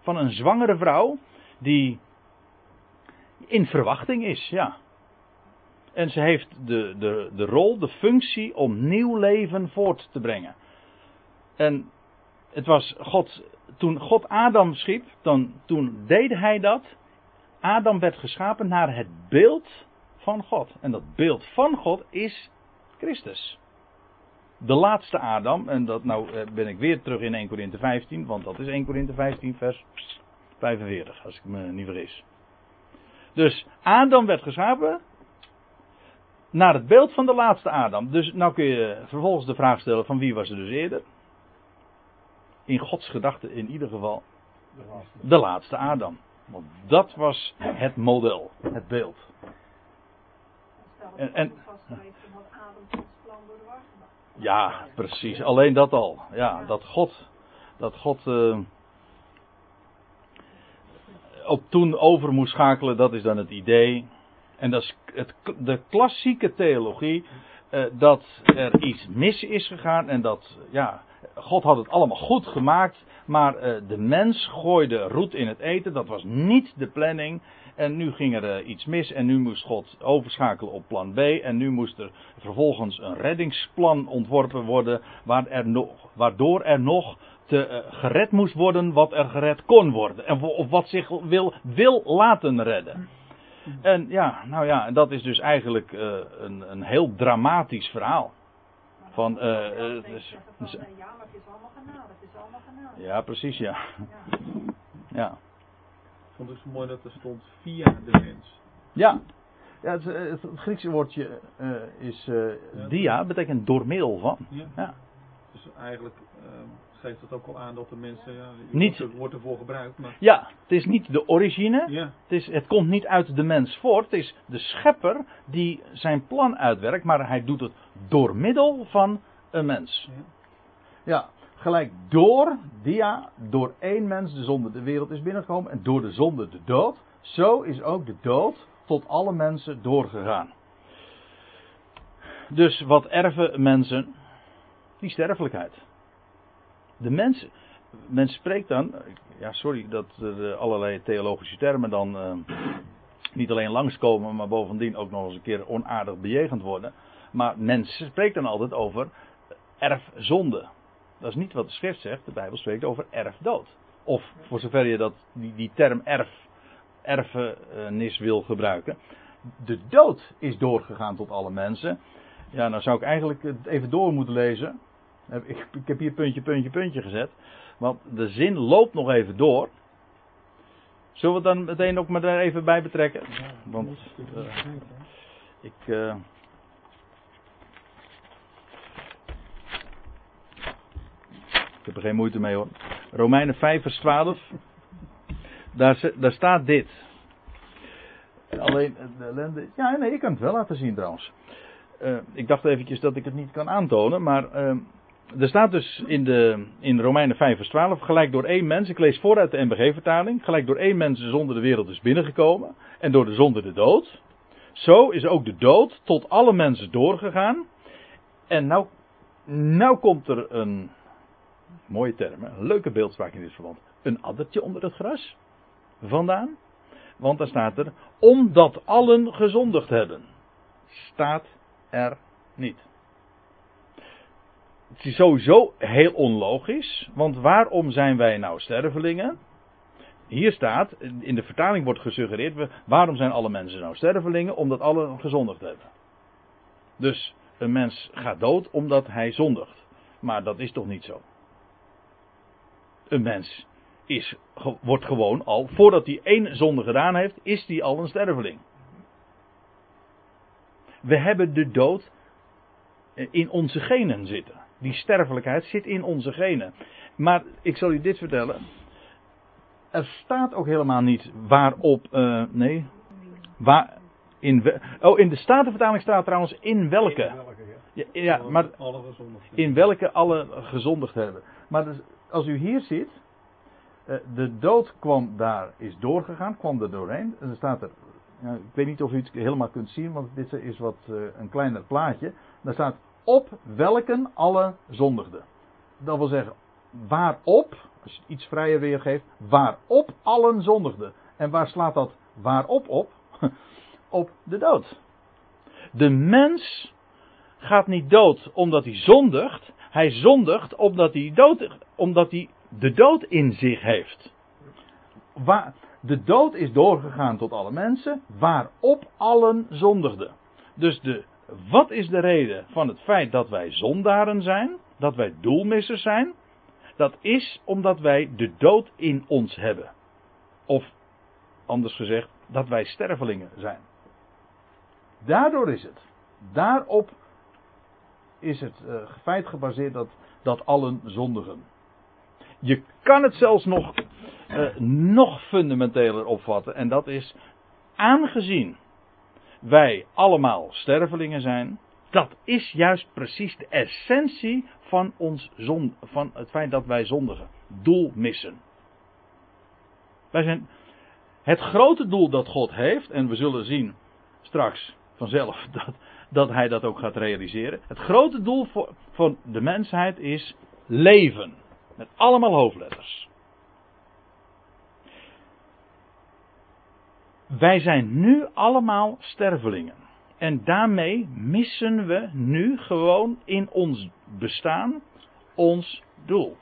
Van een zwangere vrouw die in verwachting is, ja. En ze heeft de, de, de rol, de functie om nieuw leven voort te brengen. En het was God, toen God Adam schiep, dan, toen deed hij dat. Adam werd geschapen naar het beeld van God. En dat beeld van God is Christus. De laatste Adam, en dat nou eh, ben ik weer terug in 1 Korinthe 15, want dat is 1 Korinthe 15 vers 45, als ik me niet vergis. Dus Adam werd geschapen naar het beeld van de laatste Adam. Dus nou kun je vervolgens de vraag stellen van wie was er dus eerder? In Gods gedachten in ieder geval de laatste Adam. Want dat was het model, het beeld. En- en-. Ja, precies. Alleen dat al. Ja, dat God, dat God eh, op toen over moest schakelen, dat is dan het idee. En dat is het, de klassieke theologie, eh, dat er iets mis is gegaan en dat, ja, God had het allemaal goed gemaakt, maar eh, de mens gooide roet in het eten, dat was niet de planning. En nu ging er eh, iets mis en nu moest God overschakelen op plan B. En nu moest er vervolgens een reddingsplan ontworpen worden, waar er nog, waardoor er nog te, eh, gered moest worden wat er gered kon worden. En, of wat zich wil, wil laten redden. En ja, nou ja, dat is dus eigenlijk een, een heel dramatisch verhaal. Van, eh, je van, is- eh, ja, maar het is allemaal genade, het is allemaal genade. ja, precies, ja. Ja. Ja, Ik vond het zo mooi dat er stond via de mens. ja. ja het, eh, het Griekse woordje eh, is eh, dia, betekent door middel van. Ja. Ja. Dus eigenlijk ehm, geeft dat ook al aan dat de mensen, ja, Niet- wordt ervoor gebruikt, maar Ja, het is niet de origine, ja, het, is, het komt niet uit de mens voort, het is de schepper die zijn plan uitwerkt, maar hij doet het door middel van een mens. ja. Ja, gelijk door, dia, door één mens de zonde de wereld is binnengekomen en door de zonde de dood, zo is ook de dood tot alle mensen doorgegaan. Dus wat erven mensen? Die sterfelijkheid. De mens, men spreekt dan, ja sorry dat er eh, allerlei theologische termen dan eh, niet alleen langskomen, maar bovendien ook nog eens een keer onaardig bejegend worden. Maar men spreekt dan altijd over erfzonde. Dat is niet wat de schrift zegt, de Bijbel spreekt over erfdood. Of voor zover je dat, die, die term erf, erfenis wil gebruiken. De dood is doorgegaan tot alle mensen. Ja, nou zou ik eigenlijk even door moeten lezen. Ik, ik heb hier puntje, puntje, puntje gezet. Want de zin loopt nog even door. Zullen we het dan meteen ook maar daar even bij betrekken? Want eh, ik. eh, ik heb er geen moeite mee hoor. Romeinen 5 vers 12. Daar, daar staat dit. Alleen eh, de ellende. Ja, nee, ik kan het wel laten zien trouwens. Ik dacht eventjes dat ik het niet kan aantonen, maar eh, er staat dus in, de, in Romeinen 5 vers 12, gelijk door één mens, ik lees vooruit de MBG-vertaling, gelijk door één mens de zonde de wereld is binnengekomen en door de zonde de dood. Zo is ook de dood tot alle mensen doorgegaan. En nou, nou komt er een mooie term, een leuke beeldspraak in dit verband. Een addertje onder het gras vandaan. Want daar staat er, omdat allen gezondigd hebben. Staat er niet. Het is sowieso heel onlogisch, want waarom zijn wij nou stervelingen? Hier staat, in de vertaling wordt gesuggereerd, waarom zijn alle mensen nou stervelingen? Omdat allen gezondigd hebben. Dus een mens gaat dood omdat hij zondigt. Maar dat is toch niet zo? Een mens is, wordt gewoon al, voordat hij één zonde gedaan heeft, is hij al een sterveling. We hebben de dood in onze genen zitten. Die sterfelijkheid zit in onze genen. Maar ik zal u dit vertellen. Er staat ook helemaal niet waarop. eh, nee. Waar, in, oh, in de Statenvertaling staat trouwens in welke. Ja, ja, maar in welke alle gezondigd hebben. Maar dus, als u hier ziet, eh, de dood kwam daar, is doorgegaan, kwam er doorheen. En er staat er, ik weet niet of u het helemaal kunt zien, want dit is wat eh, een kleiner plaatje. Daar staat op welken alle zondigden. Dat wil zeggen, waarop, als je het iets vrijer weergeeft, waarop allen zondigden. En waar slaat dat waarop op? op de dood. De mens gaat niet dood omdat hij zondigt. Hij zondigt omdat hij, dood, omdat hij de dood in zich heeft. Waar, de dood is doorgegaan tot alle mensen, waarop allen zondigden. Dus de, wat is de reden van het feit dat wij zondaren zijn? Dat wij doelmissers zijn? Dat is omdat wij de dood in ons hebben. Of anders gezegd, dat wij stervelingen zijn. Daardoor is het. Daarop is het eh, feit gebaseerd dat, dat allen zondigen. Je kan het zelfs nog, eh, nog fundamenteler opvatten. En dat is aangezien wij allemaal stervelingen zijn, dat is juist precies de essentie van, ons zon, van het feit dat wij zondigen. Doel missen. Wij zijn het grote doel dat God heeft, en we zullen zien straks vanzelf dat, dat hij dat ook gaat realiseren. Het grote doel voor, van de mensheid is leven. Met allemaal hoofdletters. Wij zijn nu allemaal stervelingen. En daarmee missen we nu gewoon in ons bestaan ons doel.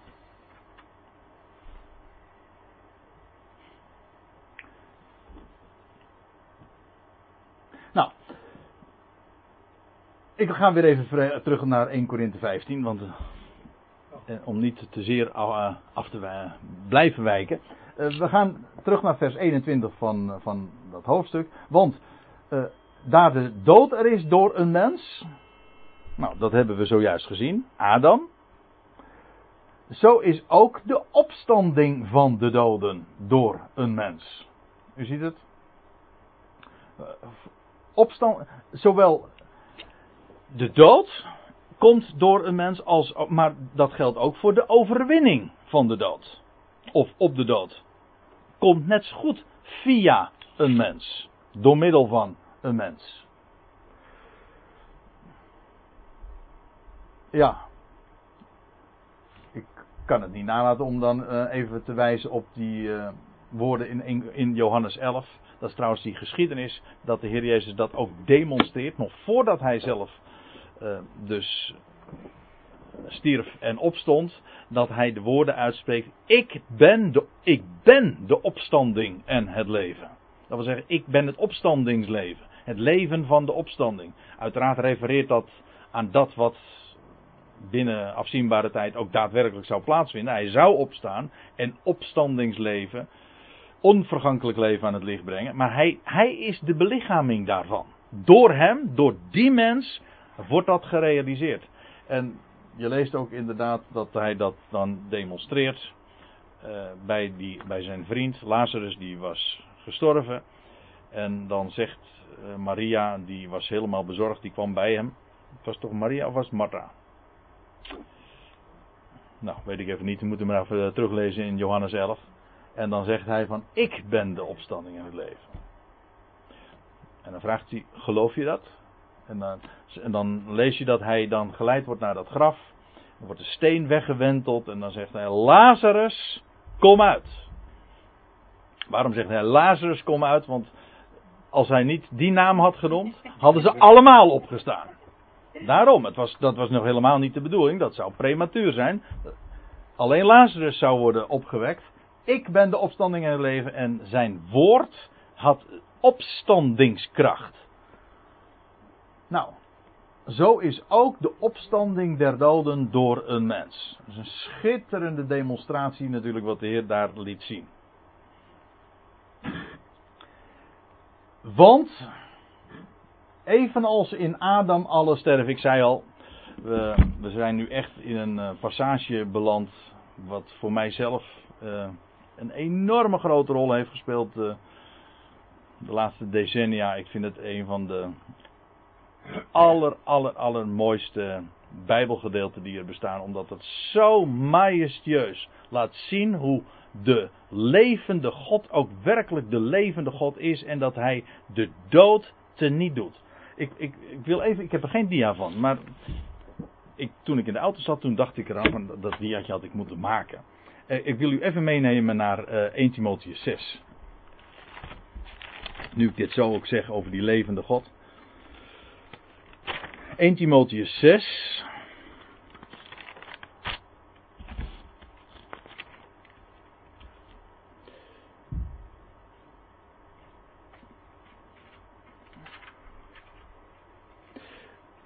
Nou, ik ga weer even terug naar 1 Korinthe 15, want eh, om niet te zeer eh, af te blijven wijken. Eh, we gaan terug naar vers 21 van, van dat hoofdstuk. Want uh, daar de dood er is door een mens. Nou, dat hebben we zojuist gezien. Adam. Zo is ook de opstanding van de doden door een mens. U ziet het? Opstand, zowel de dood komt door een mens als, maar dat geldt ook voor de overwinning van de dood. Of op de dood. Komt net zo goed via een mens. Door middel van een mens. Ja. Ik kan het niet nalaten om dan uh, even te wijzen op die uh, woorden in, in Johannes 11. Dat is trouwens die geschiedenis dat de Heer Jezus dat ook demonstreert. Nog voordat hij zelf uh, dus stierf en opstond, dat hij de woorden uitspreekt: Ik ben de, ik ben de opstanding en het leven. Dat wil zeggen, ik ben het opstandingsleven. Het leven van de opstanding. Uiteraard refereert dat aan dat wat binnen afzienbare tijd ook daadwerkelijk zou plaatsvinden. Hij zou opstaan en opstandingsleven, onvergankelijk leven aan het licht brengen. Maar hij, hij is de belichaming daarvan. Door hem, door die mens, wordt dat gerealiseerd. En je leest ook inderdaad dat hij dat dan demonstreert uh, bij, die, bij zijn vriend Lazarus, die was gestorven. En dan zegt uh, Maria, die was helemaal bezorgd, die kwam bij hem. Het was toch Maria of was het Martha? Nou, weet ik even niet, we moeten maar even teruglezen in Johannes 11. En dan zegt hij van, ik ben de opstanding in het leven. En dan vraagt hij, geloof je dat? En dan, en dan lees je dat hij dan geleid wordt naar dat graf. Dan wordt de steen weggewenteld en dan zegt hij, Lazarus, kom uit. Waarom zegt hij, Lazarus, kom uit? Want als hij niet die naam had genoemd, hadden ze allemaal opgestaan. Daarom, het was, dat was nog helemaal niet de bedoeling, dat zou prematuur zijn. Alleen Lazarus zou worden opgewekt. Ik ben de opstanding in het leven en zijn woord had opstandingskracht. Nou, zo is ook de opstanding der doden door een mens. Dat is een schitterende demonstratie natuurlijk wat de Heer daar liet zien. Want, evenals in Adam alle sterven, ik zei al, we, we zijn nu echt in een uh, passage beland wat voor mijzelf uh, een enorme grote rol heeft gespeeld uh, de laatste decennia. Ik vind het een van de aller, aller, allermooiste Bijbelgedeelten die er bestaan. Omdat het zo majestueus laat zien hoe de levende God ook werkelijk de levende God is. En dat hij de dood teniet doet. Ik, ik, ik wil even, ik heb er geen dia van, maar ik, toen ik in de auto zat, toen dacht ik eraan van dat diaatje had ik moeten maken. Eh, ik wil u even meenemen naar uh, 1 Timotheus 6. Nu ik dit zo ook zeg over die levende God. 1 Timotheus 6.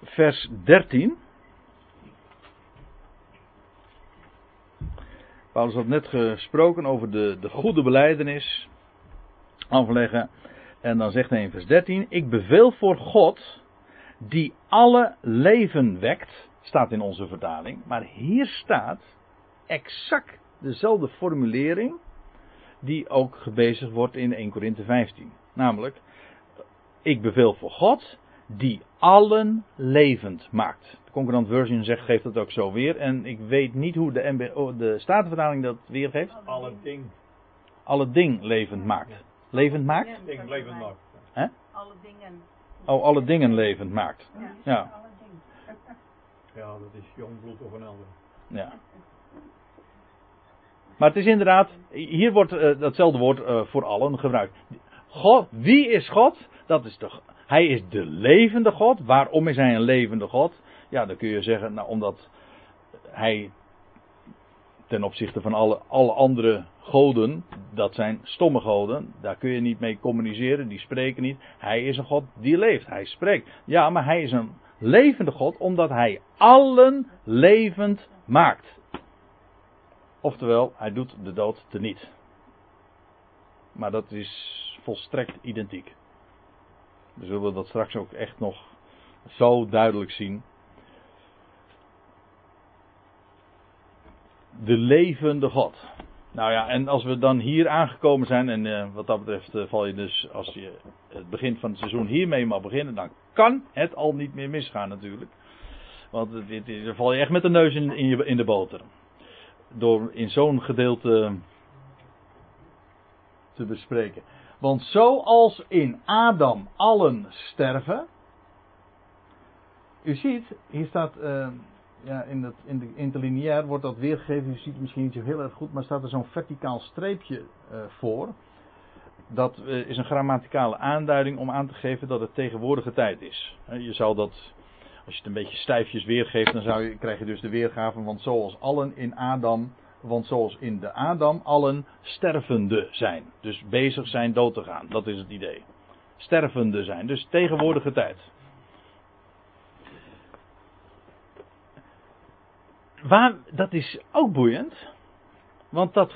Vers 13. Paulus had net gesproken over de, de goede beleidenis afleggen. En dan zegt hij in vers 13: Ik beveel voor God die alle leven wekt, staat in onze vertaling. Maar hier staat exact dezelfde formulering die ook gebezigd wordt in 1 Korinthe 15. Namelijk, ik beveel voor God die allen levend maakt. De Concordant Version zegt, geeft het ook zo weer. En ik weet niet hoe de, MBO, de Statenvertaling dat weergeeft. Alle ding, Alle ding levend maakt. Levend maakt? ding levend maakt. Alle dingen. Oh, alle dingen levend maakt. Ja. Alle dingen. Ja, dat is jong bloed of een ander. Ja. Maar het is inderdaad, hier wordt eh, datzelfde woord eh, voor allen gebruikt. God, wie is God? Dat is de, hij is de levende God. Waarom is hij een levende God? Ja, dan kun je zeggen, nou, omdat hij ten opzichte van alle, alle andere goden, dat zijn stomme goden, daar kun je niet mee communiceren, die spreken niet. Hij is een God die leeft, hij spreekt. Ja, maar hij is een levende God omdat hij allen levend maakt. Oftewel, hij doet de dood teniet. Maar dat is volstrekt identiek. We zullen dat straks ook echt nog zo duidelijk zien. De levende God. Nou ja, en als we dan hier aangekomen zijn, en eh, wat dat betreft eh, val je dus, als je het begin van het seizoen hiermee mag beginnen, dan kan het al niet meer misgaan natuurlijk. Want dit, dan val je echt met de neus in, in, je, in de boter. Door in zo'n gedeelte te bespreken. Want zoals in Adam allen sterven. U ziet, hier staat, eh, ja, in, het, in de interlineair wordt dat weergegeven. U ziet het misschien niet zo heel erg goed, maar staat er zo'n verticaal streepje eh, voor. Dat eh, is een grammaticale aanduiding om aan te geven dat het tegenwoordige tijd is. Je zou dat, als je het een beetje stijfjes weergeeft, dan zou je, krijg je dus de weergave. Want zoals allen in Adam, want zoals in de Adam allen stervende zijn. Dus bezig zijn dood te gaan. Dat is het idee. Stervende zijn. Dus tegenwoordige tijd. Waar, dat is ook boeiend. Want dat,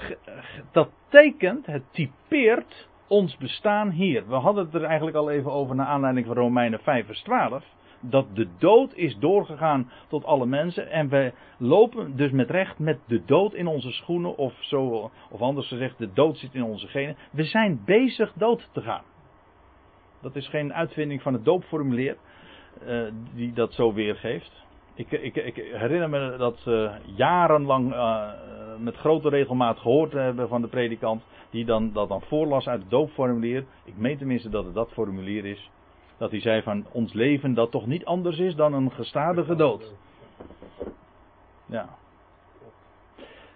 dat tekent, het typeert ons bestaan hier. We hadden het er eigenlijk al even over naar aanleiding van Romeinen 5 vers 12. Dat de dood is doorgegaan tot alle mensen. En we lopen dus met recht met de dood in onze schoenen. Of, zo, of anders gezegd, de dood zit in onze genen. We zijn bezig dood te gaan. Dat is geen uitvinding van het doopformulier. eh, die dat zo weergeeft. Ik, ik, ik herinner me dat eh, jarenlang eh, met grote regelmaat gehoord hebben van de predikant. Die dan, dat dan voorlas uit het doopformulier. Ik meen tenminste dat het dat formulier is. Dat hij zei van ons leven dat toch niet anders is dan een gestadige dood. Ja.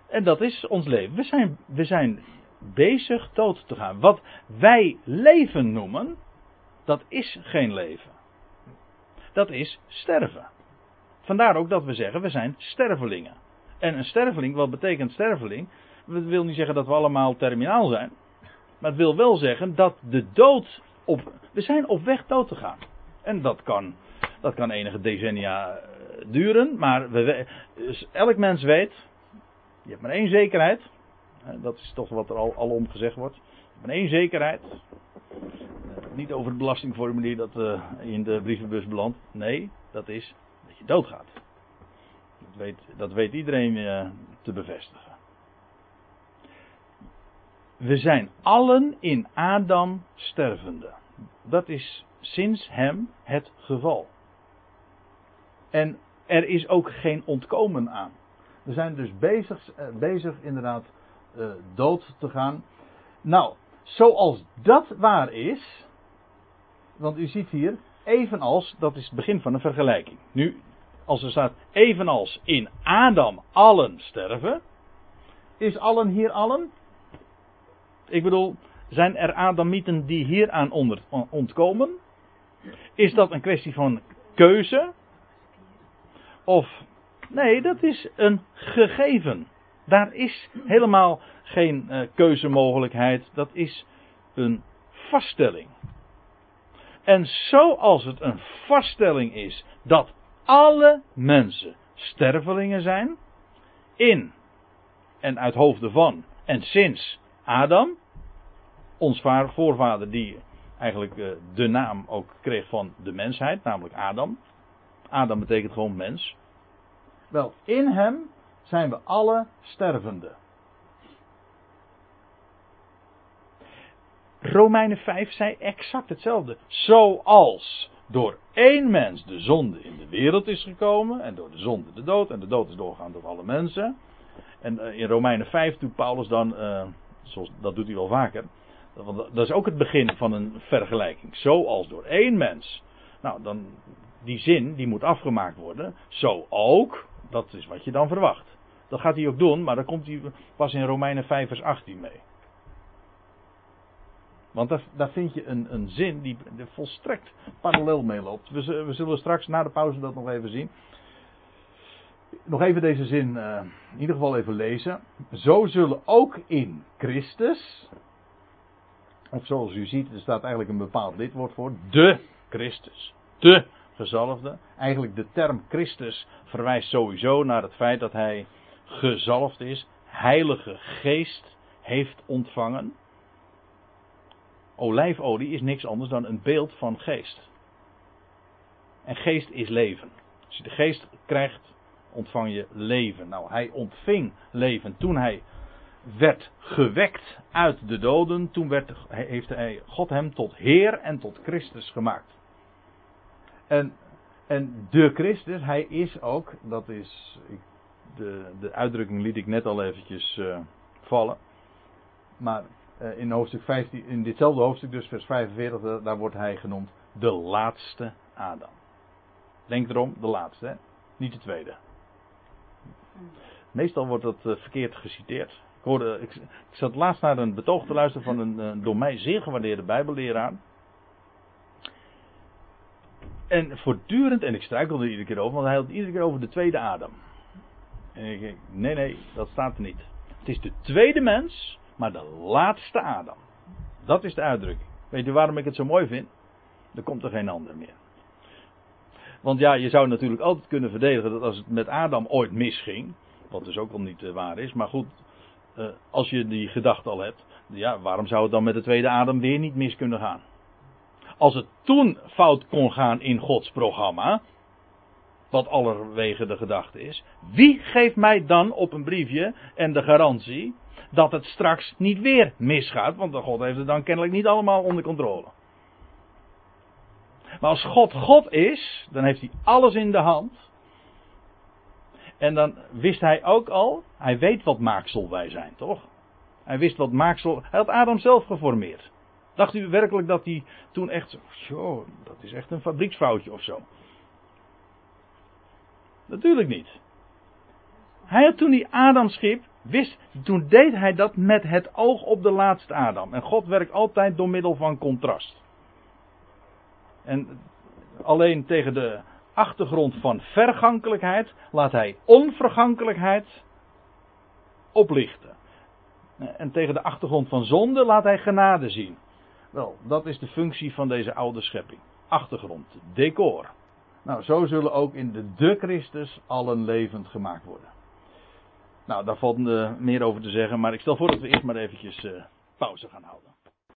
En dat is ons leven. We zijn, we zijn bezig dood te gaan. Wat wij leven noemen, dat is geen leven. Dat is sterven. Vandaar ook dat we zeggen, we zijn stervelingen. En een sterveling, wat betekent sterveling? Dat wil niet zeggen dat we allemaal terminaal zijn. Maar het wil wel zeggen dat de dood op. We zijn op weg dood te gaan. En dat kan, dat kan enige decennia eh, duren. Maar we, dus elk mens weet. Je hebt maar één zekerheid. Dat is toch wat er al, alom gezegd wordt. Maar één zekerheid. Eh, Niet over het belastingformulier dat eh, in de brievenbus belandt. Nee, dat is je doodgaat. Dat weet, dat weet iedereen eh, te bevestigen. We zijn allen in Adam stervende. Dat is sinds hem het geval. En er is ook geen ontkomen aan. We zijn dus bezig, eh, bezig inderdaad eh, dood te gaan. Nou, zoals dat waar is. Want u ziet hier, evenals, dat is het begin van een vergelijking. Nu, als er staat, evenals in Adam allen sterven. Is allen hier allen? Ik bedoel, zijn er Adamieten die hieraan onder, ontkomen? Is dat een kwestie van keuze? Of, nee, dat is een gegeven. Daar is helemaal geen eh, keuzemogelijkheid. Dat is een vaststelling. En zoals het een vaststelling is dat alle mensen stervelingen zijn, in en uit hoofde van en sinds Adam, ons voorvader die eigenlijk eh, de naam ook kreeg van de mensheid, namelijk Adam. Adam betekent gewoon mens. Wel, in hem zijn we alle stervende. Romeinen 5 zei exact hetzelfde. Zoals door één mens de zonde in de wereld is gekomen. En door de zonde de dood. En de dood is doorgaan door alle mensen. En eh, in Romeinen 5 doet Paulus dan, uh, zoals, dat doet hij wel vaker. Want dat is ook het begin van een vergelijking. Zoals door één mens. Nou, dan, die zin die moet afgemaakt worden. Zo ook. Dat is wat je dan verwacht. Dat gaat hij ook doen, maar dan komt hij pas in Romeinen 5 vers 18 mee. Want daar, vind je een, een zin die volstrekt parallel mee loopt. We, we, zullen straks na de pauze dat nog even zien. Nog even deze zin uh, in ieder geval even lezen. Zo zullen ook in Christus, of zoals u ziet, er staat eigenlijk een bepaald lidwoord voor, de Christus, de gezalfde. Eigenlijk de term Christus verwijst sowieso naar het feit dat hij gezalfd is, heilige geest heeft ontvangen. Olijfolie is niks anders dan een beeld van geest. En geest is leven. Als je de geest krijgt, ontvang je leven. Nou, hij ontving leven toen hij werd gewekt uit de doden. Toen werd, heeft hij, God hem tot Heer en tot Christus gemaakt. En, en de Christus, hij is ook, dat is, de, de uitdrukking liet ik net al eventjes uh, vallen. Maar in, hoofdstuk 15, in ditzelfde hoofdstuk, dus vers 45, daar wordt hij genoemd de laatste Adam. Denk erom, de laatste, niet de tweede. Meestal wordt dat uh, verkeerd geciteerd. Ik, hoorde, ik, zat laatst naar een betoog te luisteren van een, door mij zeer gewaardeerde Bijbelleraar. En voortdurend, en ik struikelde iedere keer over, want hij had iedere keer over de tweede Adam. En ik nee, nee, dat staat er niet. Het is de tweede mens, maar de laatste Adam. Dat is de uitdrukking. Weet u waarom ik het zo mooi vind? Er komt er geen ander meer. Want ja, je zou natuurlijk altijd kunnen verdedigen dat als het met Adam ooit misging, wat dus ook al niet uh, waar is, maar goed, uh, als je die gedachte al hebt, ja, waarom zou het dan met de tweede Adam weer niet mis kunnen gaan? Als het toen fout kon gaan in Gods programma, wat allerwege de gedachte is. Wie geeft mij dan op een briefje en de garantie dat het straks niet weer misgaat? Want God heeft het dan kennelijk niet allemaal onder controle. Maar als God God is, dan heeft hij alles in de hand. En dan wist hij ook al, hij weet wat maaksel wij zijn, toch? Hij wist wat maaksel, hij had Adam zelf geformeerd. Dacht u werkelijk dat hij toen echt, zo, dat is echt een fabrieksfoutje of zo? Natuurlijk niet. Hij had toen die Adam schiep, wist, toen deed hij dat met het oog op de laatste Adam. En God werkt altijd door middel van contrast. En alleen tegen de achtergrond van vergankelijkheid laat hij onvergankelijkheid oplichten. En tegen de achtergrond van zonde laat hij genade zien. Wel, dat is de functie van deze oude schepping. Achtergrond, decor. Nou, zo zullen ook in de de Christus allen levend gemaakt worden. Nou, daar valt meer over te zeggen, maar ik stel voor dat we eerst maar eventjes uh, pauze gaan houden.